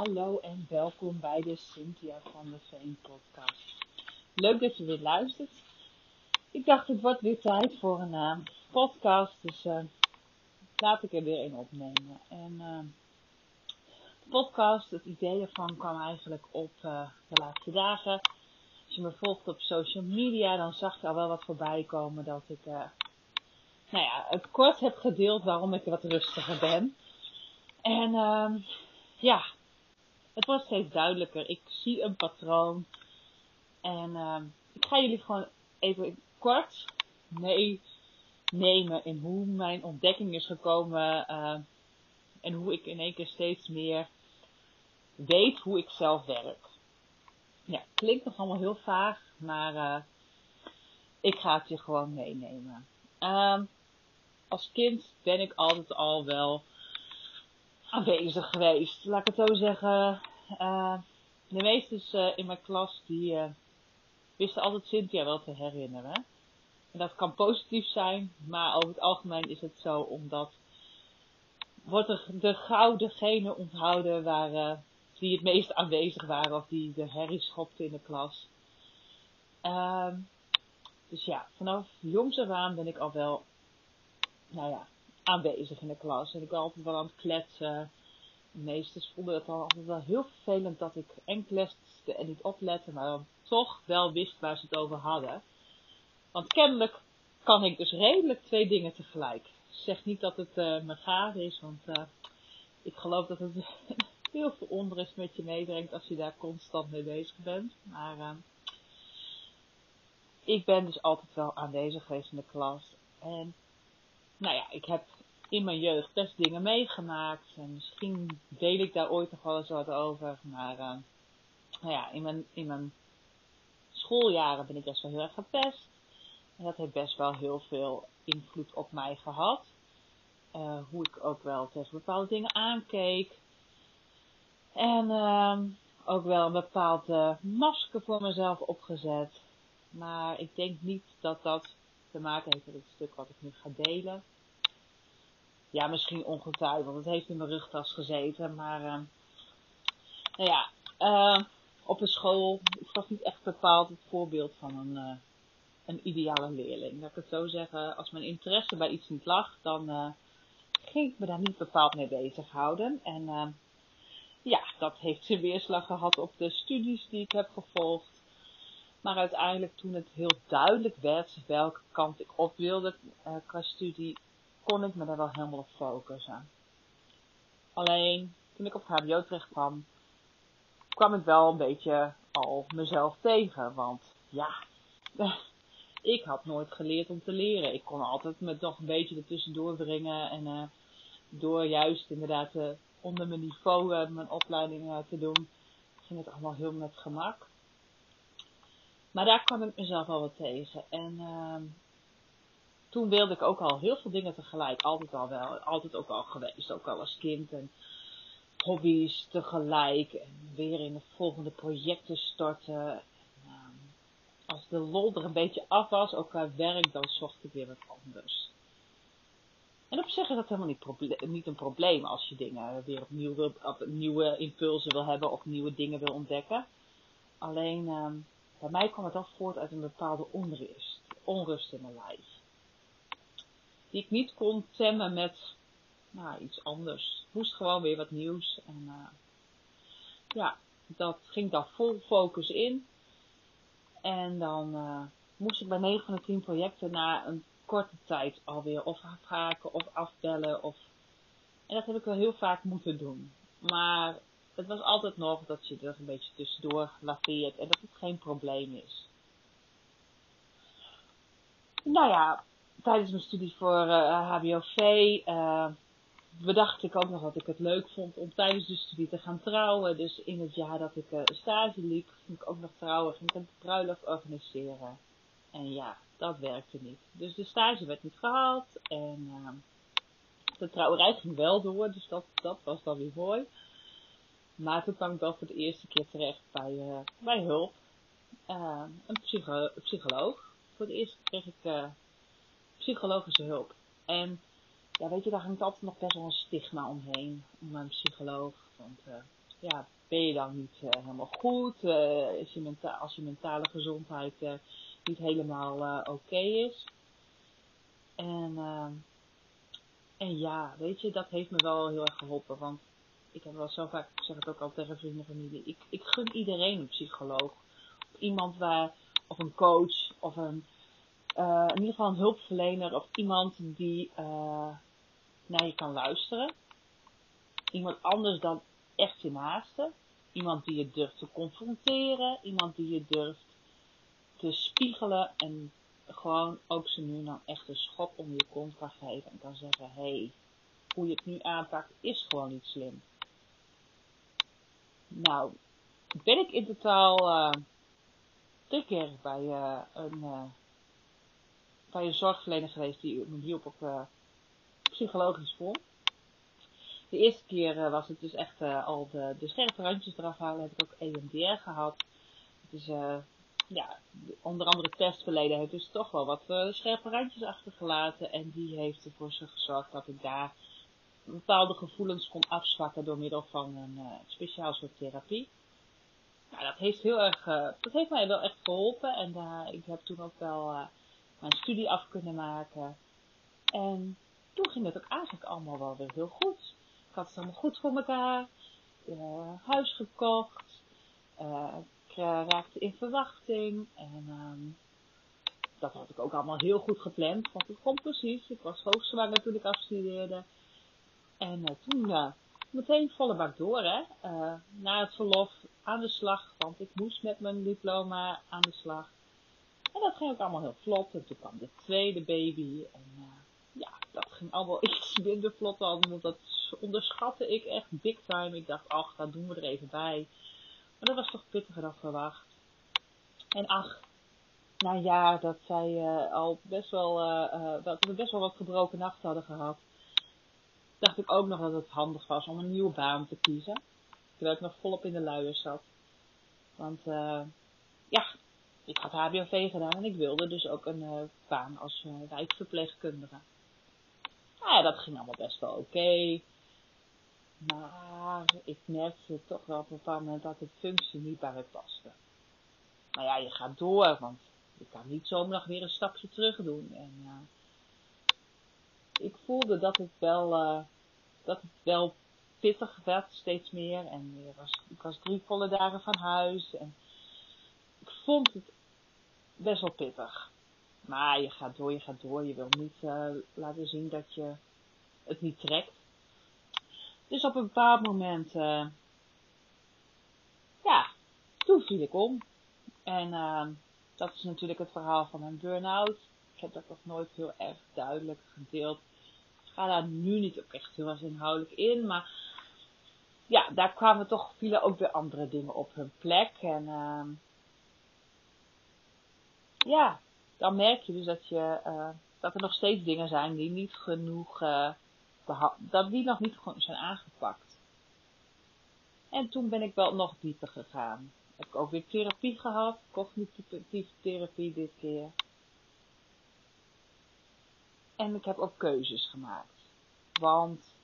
Hallo en welkom bij de Cynthia van de Veen podcast. Leuk dat je weer luistert. Ik dacht het wordt weer tijd voor een uh, podcast, dus uh, laat ik er weer een opnemen. En uh, de podcast, het idee ervan kwam eigenlijk op de laatste dagen. Als je me volgt op social media, dan zag je al wel wat voorbij komen dat ik, nou ja, het kort heb gedeeld waarom ik wat rustiger ben. En uh, ja, het wordt steeds duidelijker. Ik zie een patroon. En uh, ik ga jullie gewoon even kort meenemen in hoe mijn ontdekking is gekomen. Uh, en hoe ik in één keer steeds meer weet hoe ik zelf werk. Ja, klinkt nog allemaal heel vaag, maar uh, ik ga het je gewoon meenemen. Uh, als kind ben ik altijd al wel aanwezig geweest. Laat ik het zo zeggen. Uh, de meesten uh, in mijn klas die uh, wisten altijd Cynthia wel te herinneren. En dat kan positief zijn, maar over het algemeen is het zo omdat wordt er de gouden genen onthouden waar, die het meest aanwezig waren of die de herrie schopten in de klas. Ehm, dus ja, vanaf jongs af aan ben ik al wel, nou ja, aanwezig in de klas. En ik was altijd wel aan het kletsen. De meesters vonden het al altijd wel heel vervelend dat ik en kletste en niet oplette, maar dan toch wel wist waar ze het over hadden. Want kennelijk kan ik dus redelijk twee dingen tegelijk. Ik zeg niet dat het uh, mijn gave is, want uh, ik geloof dat het heel veel onrust met je meebrengt als je daar constant mee bezig bent. Maar uh, ik ben dus altijd wel aanwezig geweest in de klas. En nou ja, ik heb in mijn jeugd best dingen meegemaakt. En misschien deel ik daar ooit nog wel eens wat over. Maar uh, nou ja, in mijn, in mijn schooljaren ben ik best wel heel erg gepest. En dat heeft best wel heel veel invloed op mij gehad. Uh, hoe ik ook wel tegen bepaalde dingen aankeek. En uh, ook wel een bepaald masker voor mezelf opgezet. Maar ik denk niet dat dat te maken heeft met het stuk wat ik nu ga delen ja, misschien ongetwijfeld. Het heeft in mijn rugtas gezeten. Maar, uh, nou ja, uh, op de school, was niet echt bepaald het voorbeeld van een, uh, een ideale leerling. Laat ik het zo zeggen, als mijn interesse bij iets niet lag, dan ging ik me daar niet bepaald mee bezighouden. En ja, dat heeft zijn weerslag gehad op de studies die ik heb gevolgd. Maar uiteindelijk toen het heel duidelijk werd welke kant ik op wilde qua studie, kon ik me daar wel helemaal op focussen. Alleen, toen ik op het hbo terecht kwam, kwam ik wel een beetje al mezelf tegen. Want ja, ik had nooit geleerd om te leren. Ik kon altijd me toch een beetje ertussendoor brengen. En uh, door juist inderdaad uh, onder mijn niveau uh, mijn opleiding te doen, ging het allemaal heel met gemak. Maar daar kwam ik mezelf al wat tegen. En ehm, toen wilde ik ook al heel veel dingen tegelijk. Altijd al wel. Altijd ook al geweest. Ook al als kind. En hobby's tegelijk. En weer in de volgende projecten starten. En, um, als de lol er een beetje af was, ook qua werk, dan zocht ik weer wat anders. En op zich is dat helemaal niet, niet een probleem als je dingen weer opnieuw wil, nieuwe impulsen wil hebben of nieuwe dingen wil ontdekken. Alleen, um, bij mij kwam het al voort uit een bepaalde onrust, onrust in mijn lijf die ik niet kon temmen met nou, iets anders. Het moest gewoon weer wat nieuws. En uh, ja, dat ging daar vol focus in. En dan uh, moest ik bij 9 van de 10 projecten na een korte tijd alweer of afhaken of afbellen. Of... En dat heb ik wel heel vaak moeten doen. Maar het was altijd nog dat je er een beetje tussendoor laveert en dat het geen probleem is. Nou ja, tijdens mijn studie voor HBOV uh, bedacht ik ook nog dat ik het leuk vond om tijdens de studie te gaan trouwen. Dus in het jaar dat ik uh, stage liep, ging ik ook nog trouwen, ging ik een bruiloft organiseren. En ja, dat werkte niet. Dus de stage werd niet gehaald en uh, de trouwerij ging wel door, dus dat, dat was dan weer mooi. Maar toen kwam ik wel voor de eerste keer terecht bij, bij hulp. Uh, een psycho psycholoog. Voor eerste keer kreeg ik psychologische hulp. En ja, weet je, daar hangt altijd nog best wel een stigma omheen, om een psycholoog. Want uh, ja, ben je dan niet uh, helemaal goed? Uh, is je menta als je mentale gezondheid niet helemaal oké is. En, ehm, en ja, weet je, dat heeft me wel heel erg geholpen. Want ik heb wel zo vaak, ik zeg het ook al tegen vrienden en familie, ik, ik gun iedereen een psycholoog. Of iemand waar, of een coach, of een, in ieder geval een hulpverlener, of iemand die naar je kan luisteren. Iemand anders dan echt je naaste. Iemand die je durft te confronteren. Iemand die je durft te spiegelen. En gewoon ook ze nu dan echt een schop om je kont kan geven. En kan zeggen, hé, hey, hoe je het nu aanpakt is gewoon niet slim. Nou, ben ik in totaal uh, drie keer bij een, bij een zorgverlener geweest die me hielp op uh, psychologisch vorm. De eerste keer uh, was het dus echt uh, al de, de scherpe randjes eraf halen. Heb ik ook EMDR gehad. Het is, ja, onder andere testverleden heeft dus toch wel wat scherpe randjes achtergelaten. En die heeft ervoor gezorgd dat ik daar bepaalde gevoelens kon afzwakken door middel van een speciaal soort therapie. Nou, dat heeft heel erg, dat heeft mij wel echt geholpen. En ik heb toen ook wel mijn studie af kunnen maken. En toen ging het ook eigenlijk allemaal wel weer heel goed. Ik had het allemaal goed voor elkaar. Uh, huis gekocht. Uh, ik raakte in verwachting. En um, dat had ik ook allemaal heel goed gepland. Want het komt precies. Ik was hoogzwanger toen ik afstudeerde. En toen meteen volle bak door. Hè. na het verlof aan de slag. Want ik moest met mijn diploma aan de slag. En dat ging ook allemaal heel vlot. En toen kwam de tweede baby. En ja, dat ging allemaal iets minder vlot dan. Want dat onderschatte ik echt big time. Ik dacht, ach, dat doen we er even bij. Maar dat was toch pittiger dan verwacht. En ach, nou ja, dat zij uh, al best wel, uh, uh, dat we best wel wat gebroken nachten hadden gehad. Dacht ik ook nog dat het handig was om een nieuwe baan te kiezen. Terwijl ik nog volop in de luiers zat. Want, ja, ik had HBOV gedaan en ik wilde dus ook een baan als wijkverpleegkundige. Nou ja, dat ging allemaal best wel oké. Maar ik merkte toch wel op een moment dat de functie niet bij me paste. Maar ja, je gaat door, want je kan niet zomaar weer een stapje terug doen. En uh, ik voelde dat het wel, uh, dat het wel pittig werd, steeds meer. En er was, ik was drie volle dagen van huis. En ik vond het best wel pittig. Maar je gaat door, je gaat door. Je wil niet uh, laten zien dat je het niet trekt. Dus op een bepaald moment, uh, ja, toen viel ik om. En uh, dat is natuurlijk het verhaal van mijn burn-out. Ik heb dat nog nooit heel erg duidelijk gedeeld. Ik ga daar nu niet ook echt heel erg inhoudelijk in, maar ja, daar kwamen toch, vielen ook weer andere dingen op hun plek. En ja, dan merk je dus dat, je, uh, dat er nog steeds dingen zijn die niet genoeg uh, dat die nog niet zijn aangepakt. En toen ben ik wel nog dieper gegaan. Heb ik ook weer therapie gehad, cognitieve therapie dit keer. En ik heb ook keuzes gemaakt. Want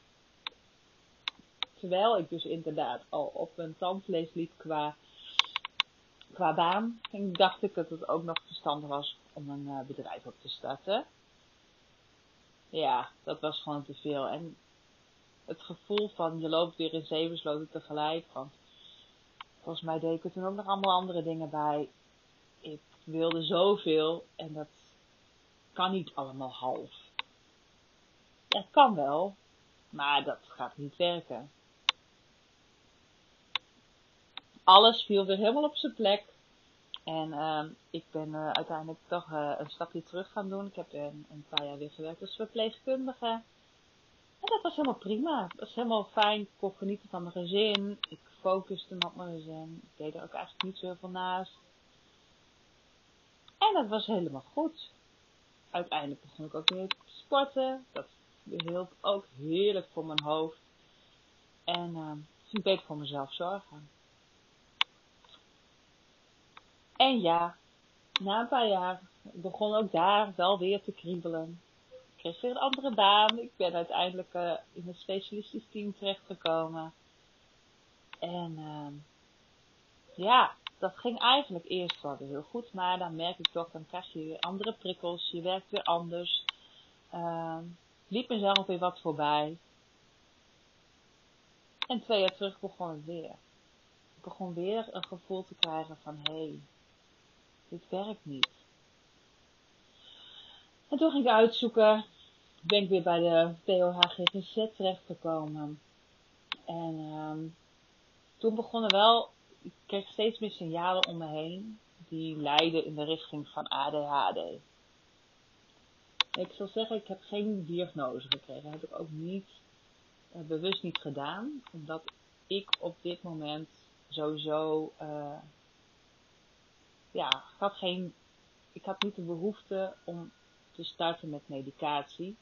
terwijl ik dus inderdaad al op een tandvlees liep qua, qua baan, dacht ik dat het ook nog verstandig was om een uh, bedrijf op te starten ja, dat was gewoon te veel. En het gevoel van je loopt weer in zeven sloten tegelijk. Want volgens mij deed ik er toen ook nog allemaal andere dingen bij. Ik wilde zoveel en dat kan niet allemaal half. Ja, het kan wel, maar dat gaat niet werken. Alles viel weer helemaal op zijn plek. En uh, ik ben uh, uiteindelijk toch uh, een stapje terug gaan doen. Ik heb een, een paar jaar weer gewerkt als verpleegkundige. En dat was helemaal prima. Dat was helemaal fijn. Ik kon genieten van mijn gezin. Ik focuste op mijn gezin. Ik deed er ook eigenlijk niet zoveel naast. En dat was helemaal goed. Uiteindelijk begon ik ook weer te sporten. Dat hielp ook heerlijk voor mijn hoofd. En uh, ging beter voor mezelf zorgen. En ja, na een paar jaar begon ook daar wel weer te kriebelen. Ik kreeg weer een andere baan. Ik ben uiteindelijk uh, in een specialistisch team terechtgekomen. En uh, ja, dat ging eigenlijk eerst wel heel goed, maar dan merk ik toch, dan krijg je weer andere prikkels, je werkt weer anders. Uh, liep mezelf weer wat voorbij. En twee jaar terug begon het weer. Ik begon weer een gevoel te krijgen van, hé, hey, dit werkt niet. En toen ging ik uitzoeken, ben ik weer bij de POHGGZ terechtgekomen. En um, toen begonnen wel, ik kreeg steeds meer signalen om me heen die leidden in de richting van ADHD. Ik zal zeggen, ik heb geen diagnose gekregen. Dat heb ik ook niet, uh, bewust niet gedaan. Omdat ik op dit moment sowieso, uh, ja, ik had geen, ik had niet de behoefte om te starten met medicatie.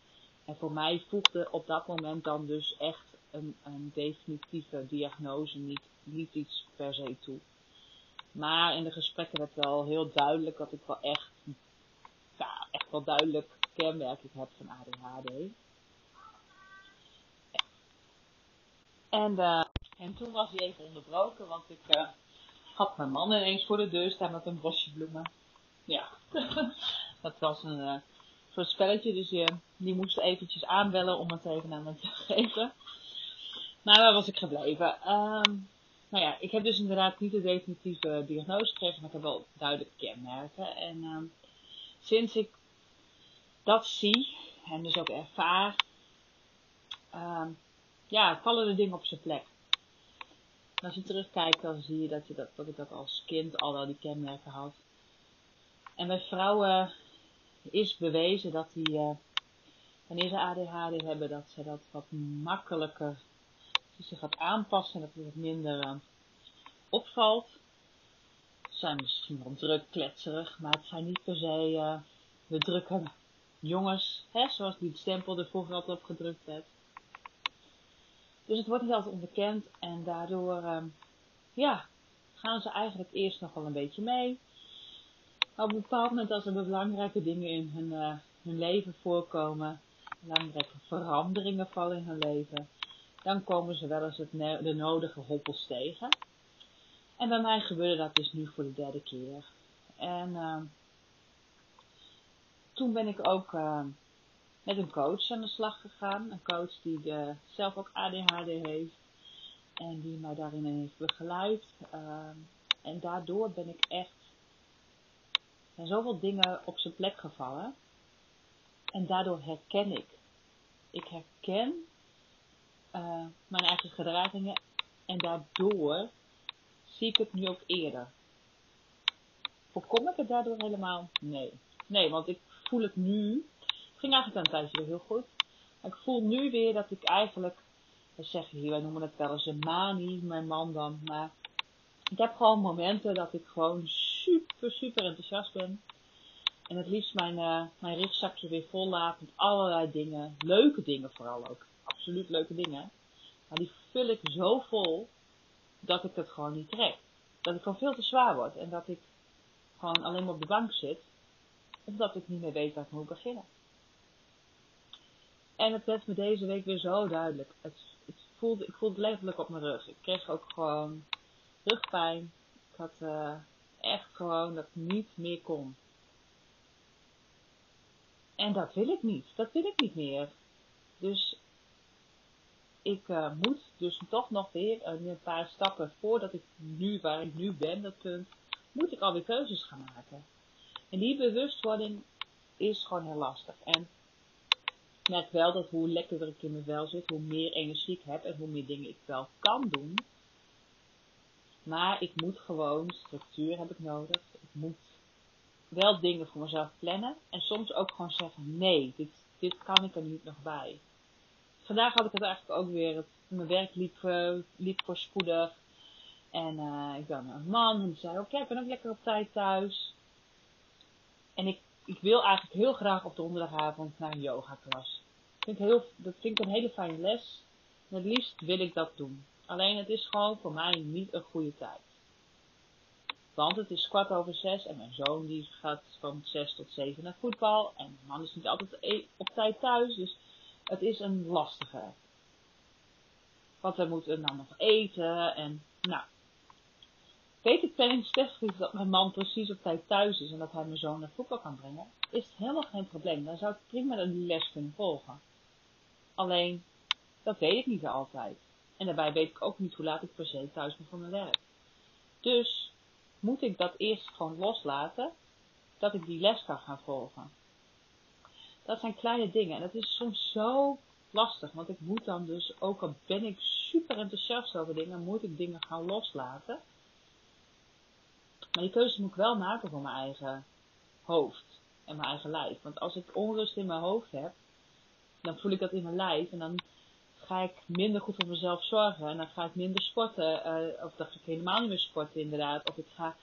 En voor mij voegde op dat moment dan dus echt een, een definitieve diagnose niet, niet iets per se toe. Maar in de gesprekken werd wel heel duidelijk dat ik wel echt, ja, echt wel duidelijk kenmerken heb van ADHD. En, uh, en toen was hij even onderbroken, want ik uh, had mijn man ineens voor de deur staan met een bosje bloemen. Ja, dat was een, uh, soort spelletje, dus je, die moest eventjes aanbellen om het even aan te geven. Maar waar was ik gebleven? Um, nou ja, ik heb dus inderdaad niet de definitieve diagnose gekregen, maar ik heb wel duidelijke kenmerken. En um, sinds ik dat zie en dus ook ervaar, um, ja, vallen de dingen op zijn plek. Als je terugkijkt, dan zie je dat, je dat, dat ik dat als kind al wel die kenmerken had. En bij vrouwen is bewezen dat die, uh, wanneer ze ADHD hebben, dat ze dat wat makkelijker zich gaat aanpassen en dat het wat minder uh, opvalt. Ze zijn misschien wel druk, kletserig, maar het zijn niet per se uh, de drukke jongens, hè, zoals die stempel er vroeger altijd op gedrukt. Dus het wordt niet altijd onbekend en daardoor, uh, ja, gaan ze eigenlijk eerst nog wel een beetje mee. Maar op een bepaald moment als er belangrijke dingen in hun, uh, hun leven voorkomen, belangrijke veranderingen vallen in hun leven, dan komen ze wel eens het de nodige hobbels tegen. En bij mij gebeurde dat dus nu voor de derde keer. En uh, toen ben ik ook uh, met een coach aan de slag gegaan. Een coach die uh, zelf ook ADHD heeft. En die mij daarin heeft begeleid. Ehm, en daardoor ben ik echt zijn zoveel dingen op zijn plek gevallen. En daardoor herken ik. Ik herken uh, mijn eigen gedragingen en daardoor zie ik het nu ook eerder. Voorkom ik het daardoor helemaal? Nee. Nee, want ik voel het nu. Ging eigenlijk een tijdje weer heel goed. Ik voel nu weer dat ik eigenlijk, we zeggen hier, wij noemen het wel eens een manie, mijn man dan, maar ik heb gewoon momenten dat ik gewoon super, super enthousiast ben. En het liefst mijn, uh, mijn rugzakje weer vol laat met allerlei dingen. Leuke dingen vooral ook. Absoluut leuke dingen. Maar die vul ik zo vol dat ik het gewoon niet trek. Dat ik gewoon veel te zwaar word. En dat ik gewoon alleen maar op de bank zit. Omdat ik niet meer weet waar ik moet beginnen. En het werd me deze week weer zo duidelijk. Het, het voelde, ik voelde letterlijk op mijn rug. Ik kreeg ook gewoon rugpijn. Ik had uh, echt gewoon dat niet meer kon. En dat wil ik niet. Dat wil ik niet meer. Dus ik uh, moet dus toch nog weer een paar stappen voordat ik nu, waar ik nu ben, dat punt, moet ik alweer keuzes gaan maken. En die bewustwording is gewoon heel lastig. En ik merk wel dat hoe lekkerder ik in mijn vel zit, hoe meer energie ik heb en hoe meer dingen ik wel kan doen. Maar ik moet gewoon, structuur heb ik nodig. Ik moet wel dingen voor mezelf plannen. En soms ook gewoon zeggen, nee, dit, dit kan ik er niet nog bij. Vandaag had ik het eigenlijk ook weer. Mijn werk liep, uh, liep voorspoedig. En uh, ik ben een man en die zei, oké, okay, ik ben ook lekker op tijd thuis. En ik, ik wil eigenlijk heel graag op donderdagavond naar een yoga klas. Dat vind ik een hele fijne les. En het liefst wil ik dat doen. Alleen het is gewoon voor mij niet een goede tijd. Want het is kwart over zes en mijn zoon die gaat van zes tot zeven naar voetbal. En mijn man is niet altijd e- op tijd thuis, dus het is een lastige. wat we moeten dan nog eten. En nou, weet ik planningstechnisch dat mijn man precies op tijd thuis is en dat hij mijn zoon naar voetbal kan brengen, is het helemaal geen probleem. Dan zou ik prima die les kunnen volgen. Alleen, dat weet ik niet altijd. En daarbij weet ik ook niet hoe laat ik per se thuis ben van mijn werk. Dus moet ik dat eerst gewoon loslaten, dat ik die les kan gaan volgen. Dat zijn kleine dingen en dat is soms zo lastig, want ik moet dan dus, ook al ben ik super enthousiast over dingen, moet ik dingen gaan loslaten. Maar die keuze moet ik wel maken voor mijn eigen hoofd en mijn eigen lijf. Want als ik onrust in mijn hoofd heb, dan voel ik dat in mijn lijf en dan ga ik minder goed voor mezelf zorgen en dan ga ik minder sporten, uh, of dan ga ik helemaal niet meer sporten inderdaad, of ik ga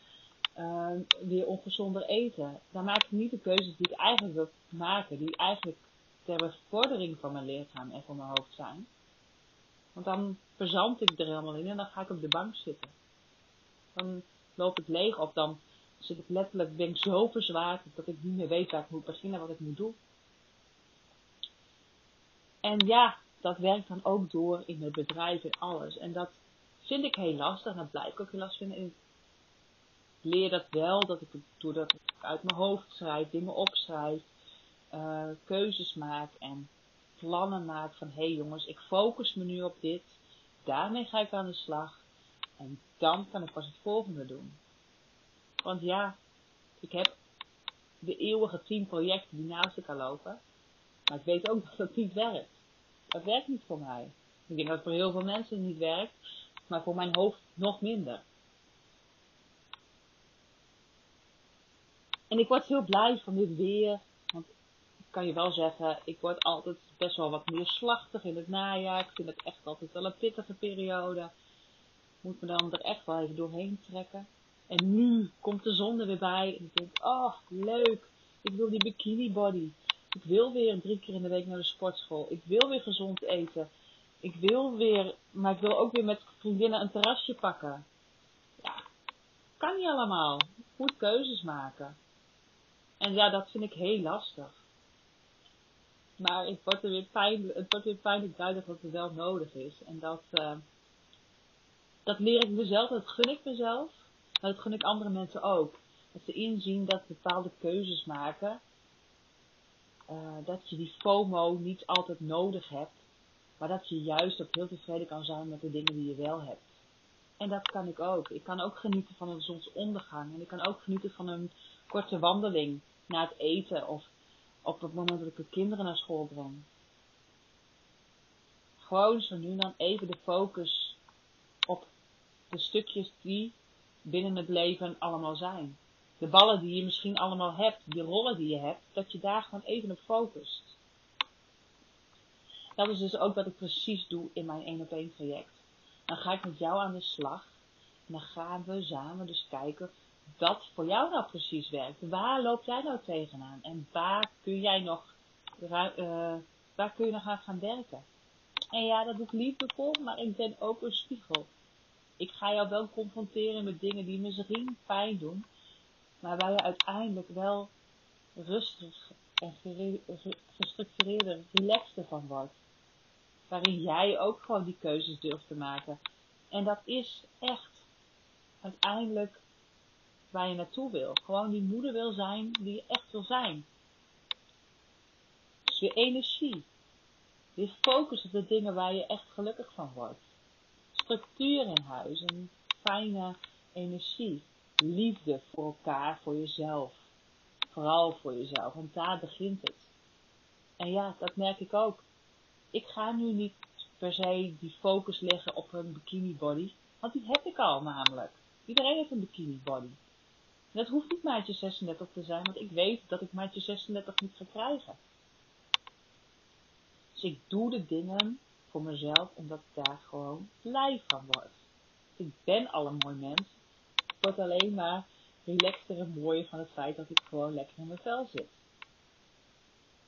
uh, weer ongezonder eten. Dan maak ik niet de keuzes die ik eigenlijk wil maken, die eigenlijk ter bevordering van mijn lichaam en van mijn hoofd zijn. Want dan verzand ik er helemaal in en dan ga ik op de bank zitten. Dan loop ik leeg of dan zit ik letterlijk, ben ik zo verzwaard dat ik niet meer weet waar ik moet beginnen, wat ik moet doen. En ja, dat werkt dan ook door in het bedrijf en alles. En dat vind ik heel lastig. En dat blijf ik ook heel lastig vinden. En ik leer dat wel, dat ik doordat ik uit mijn hoofd schrijf, dingen opschrijf, uh, keuzes maak en plannen maak van hé hey jongens, ik focus me nu op dit. Daarmee ga ik aan de slag. En dan kan ik pas het volgende doen. Want ja, ik heb de eeuwige tien projecten die naast elkaar lopen. Maar ik weet ook dat dat niet werkt. Dat werkt niet voor mij. Ik denk dat het voor heel veel mensen niet werkt, maar voor mijn hoofd nog minder. En ik word heel blij van dit weer, want ik kan je wel zeggen, ik word altijd best wel wat meer slachtig in het najaar. Ik vind het echt altijd wel een pittige periode. Moet me dan er echt wel even doorheen trekken. En nu komt de zon er weer bij en ik denk, oh leuk, ik wil die bikini body. Ik wil weer drie keer in de week naar de sportschool. Ik wil weer gezond eten. Ik wil weer, maar ik wil ook weer met vriendinnen een terrasje pakken. Ja, kan niet allemaal. Moet keuzes maken. En ja, dat vind ik heel lastig. Maar het wordt er weer pijnlijk, het wordt weer pijnlijk duidelijk wat er wel nodig is. En dat, uh, dat leer ik mezelf, dat gun ik mezelf. Maar dat gun ik andere mensen ook. Dat ze inzien dat bepaalde keuzes maken dat je die FOMO niet altijd nodig hebt, maar dat je juist ook heel tevreden kan zijn met de dingen die je wel hebt. En dat kan ik ook. Ik kan ook genieten van een zonsondergang en ik kan ook genieten van een korte wandeling na het eten of op het moment dat ik de kinderen naar school breng. Gewoon zo nu dan even de focus op de stukjes die binnen het leven allemaal zijn de ballen die je misschien allemaal hebt, die rollen die je hebt, dat je daar gewoon even op focust. Dat is dus ook wat ik precies doe in mijn 1 op 1 traject. Dan ga ik met jou aan de slag en dan gaan we samen dus kijken wat voor jou nou precies werkt. Waar loop jij nou tegenaan en waar kun jij nog, uh, waar kun je nog aan gaan werken? En ja, dat doe ik liefdevol, maar ik ben ook een spiegel. Ik ga jou wel confronteren met dingen die misschien pijn doen, maar waar je uiteindelijk wel rustig en gestructureerder, relaxter van wordt. Waarin jij ook gewoon die keuzes durft te maken. En dat is echt uiteindelijk waar je naartoe wil. Gewoon die moeder wil zijn die je echt wil zijn. Dus je energie. Je focus op de dingen waar je echt gelukkig van wordt. Structuur in huis en fijne energie liefde voor elkaar, voor jezelf. Vooral voor jezelf, want daar begint het. En ja, dat merk ik ook. Ik ga nu niet per se die focus leggen op een bikini body, want die heb ik al namelijk. Iedereen heeft een bikini body. dat hoeft niet maatje 36 te zijn, want ik weet dat ik maatje 36 niet ga krijgen. Dus ik doe de dingen voor mezelf omdat ik daar gewoon blij van word. Ik ben al een mooi mens word alleen maar relaxter en mooier van het feit dat ik gewoon lekker in mijn vel zit.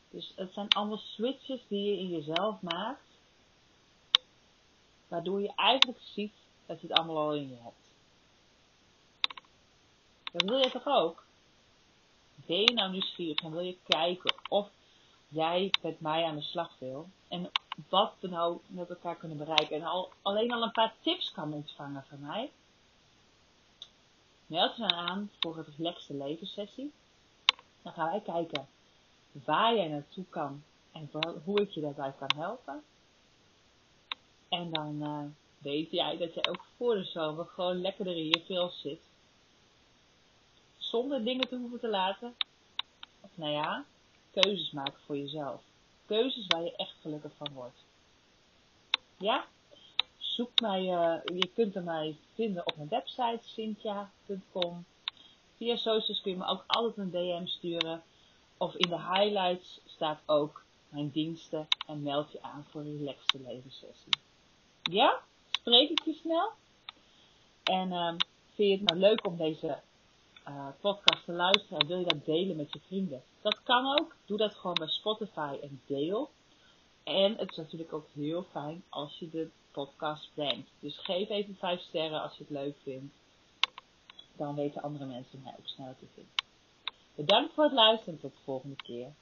Dus het zijn allemaal switches die je in jezelf maakt, waardoor je eigenlijk ziet dat je het allemaal al in je hebt. Dat wil je toch ook? Ben je nou nieuwsgierig en wil je kijken of jij met mij aan de slag wil? En wat we nou met elkaar kunnen bereiken. En al, alleen al een paar tips kan ontvangen van mij. Meld je aan voor het relaxte levenssessie. Dan gaan wij kijken waar jij naartoe kan en hoe ik je daarbij kan helpen. En dan uh, weet jij dat je ook voor de zomer gewoon lekkerder in je vel zit. Zonder dingen te hoeven te laten. Of nou ja, keuzes maken voor jezelf. Keuzes waar je echt gelukkig van wordt. Ja? Zoek mij, uh, je kunt mij vinden op mijn website, cynthia.com. Via socials kun je me ook altijd een DM sturen. Of in de highlights staat ook mijn diensten en meld je aan voor een relaxte levenssessie. Ja? Spreek ik je snel? En uh, vind je het nou leuk om deze uh, podcast te luisteren en wil je dat delen met je vrienden? Dat kan ook. Doe dat gewoon bij Spotify en deel. En het is natuurlijk ook heel fijn als je de podcast brengt. Dus geef even 5 sterren als je het leuk vindt. Dan weten andere mensen mij ook sneller te vinden. Bedankt voor het luisteren en tot de volgende keer.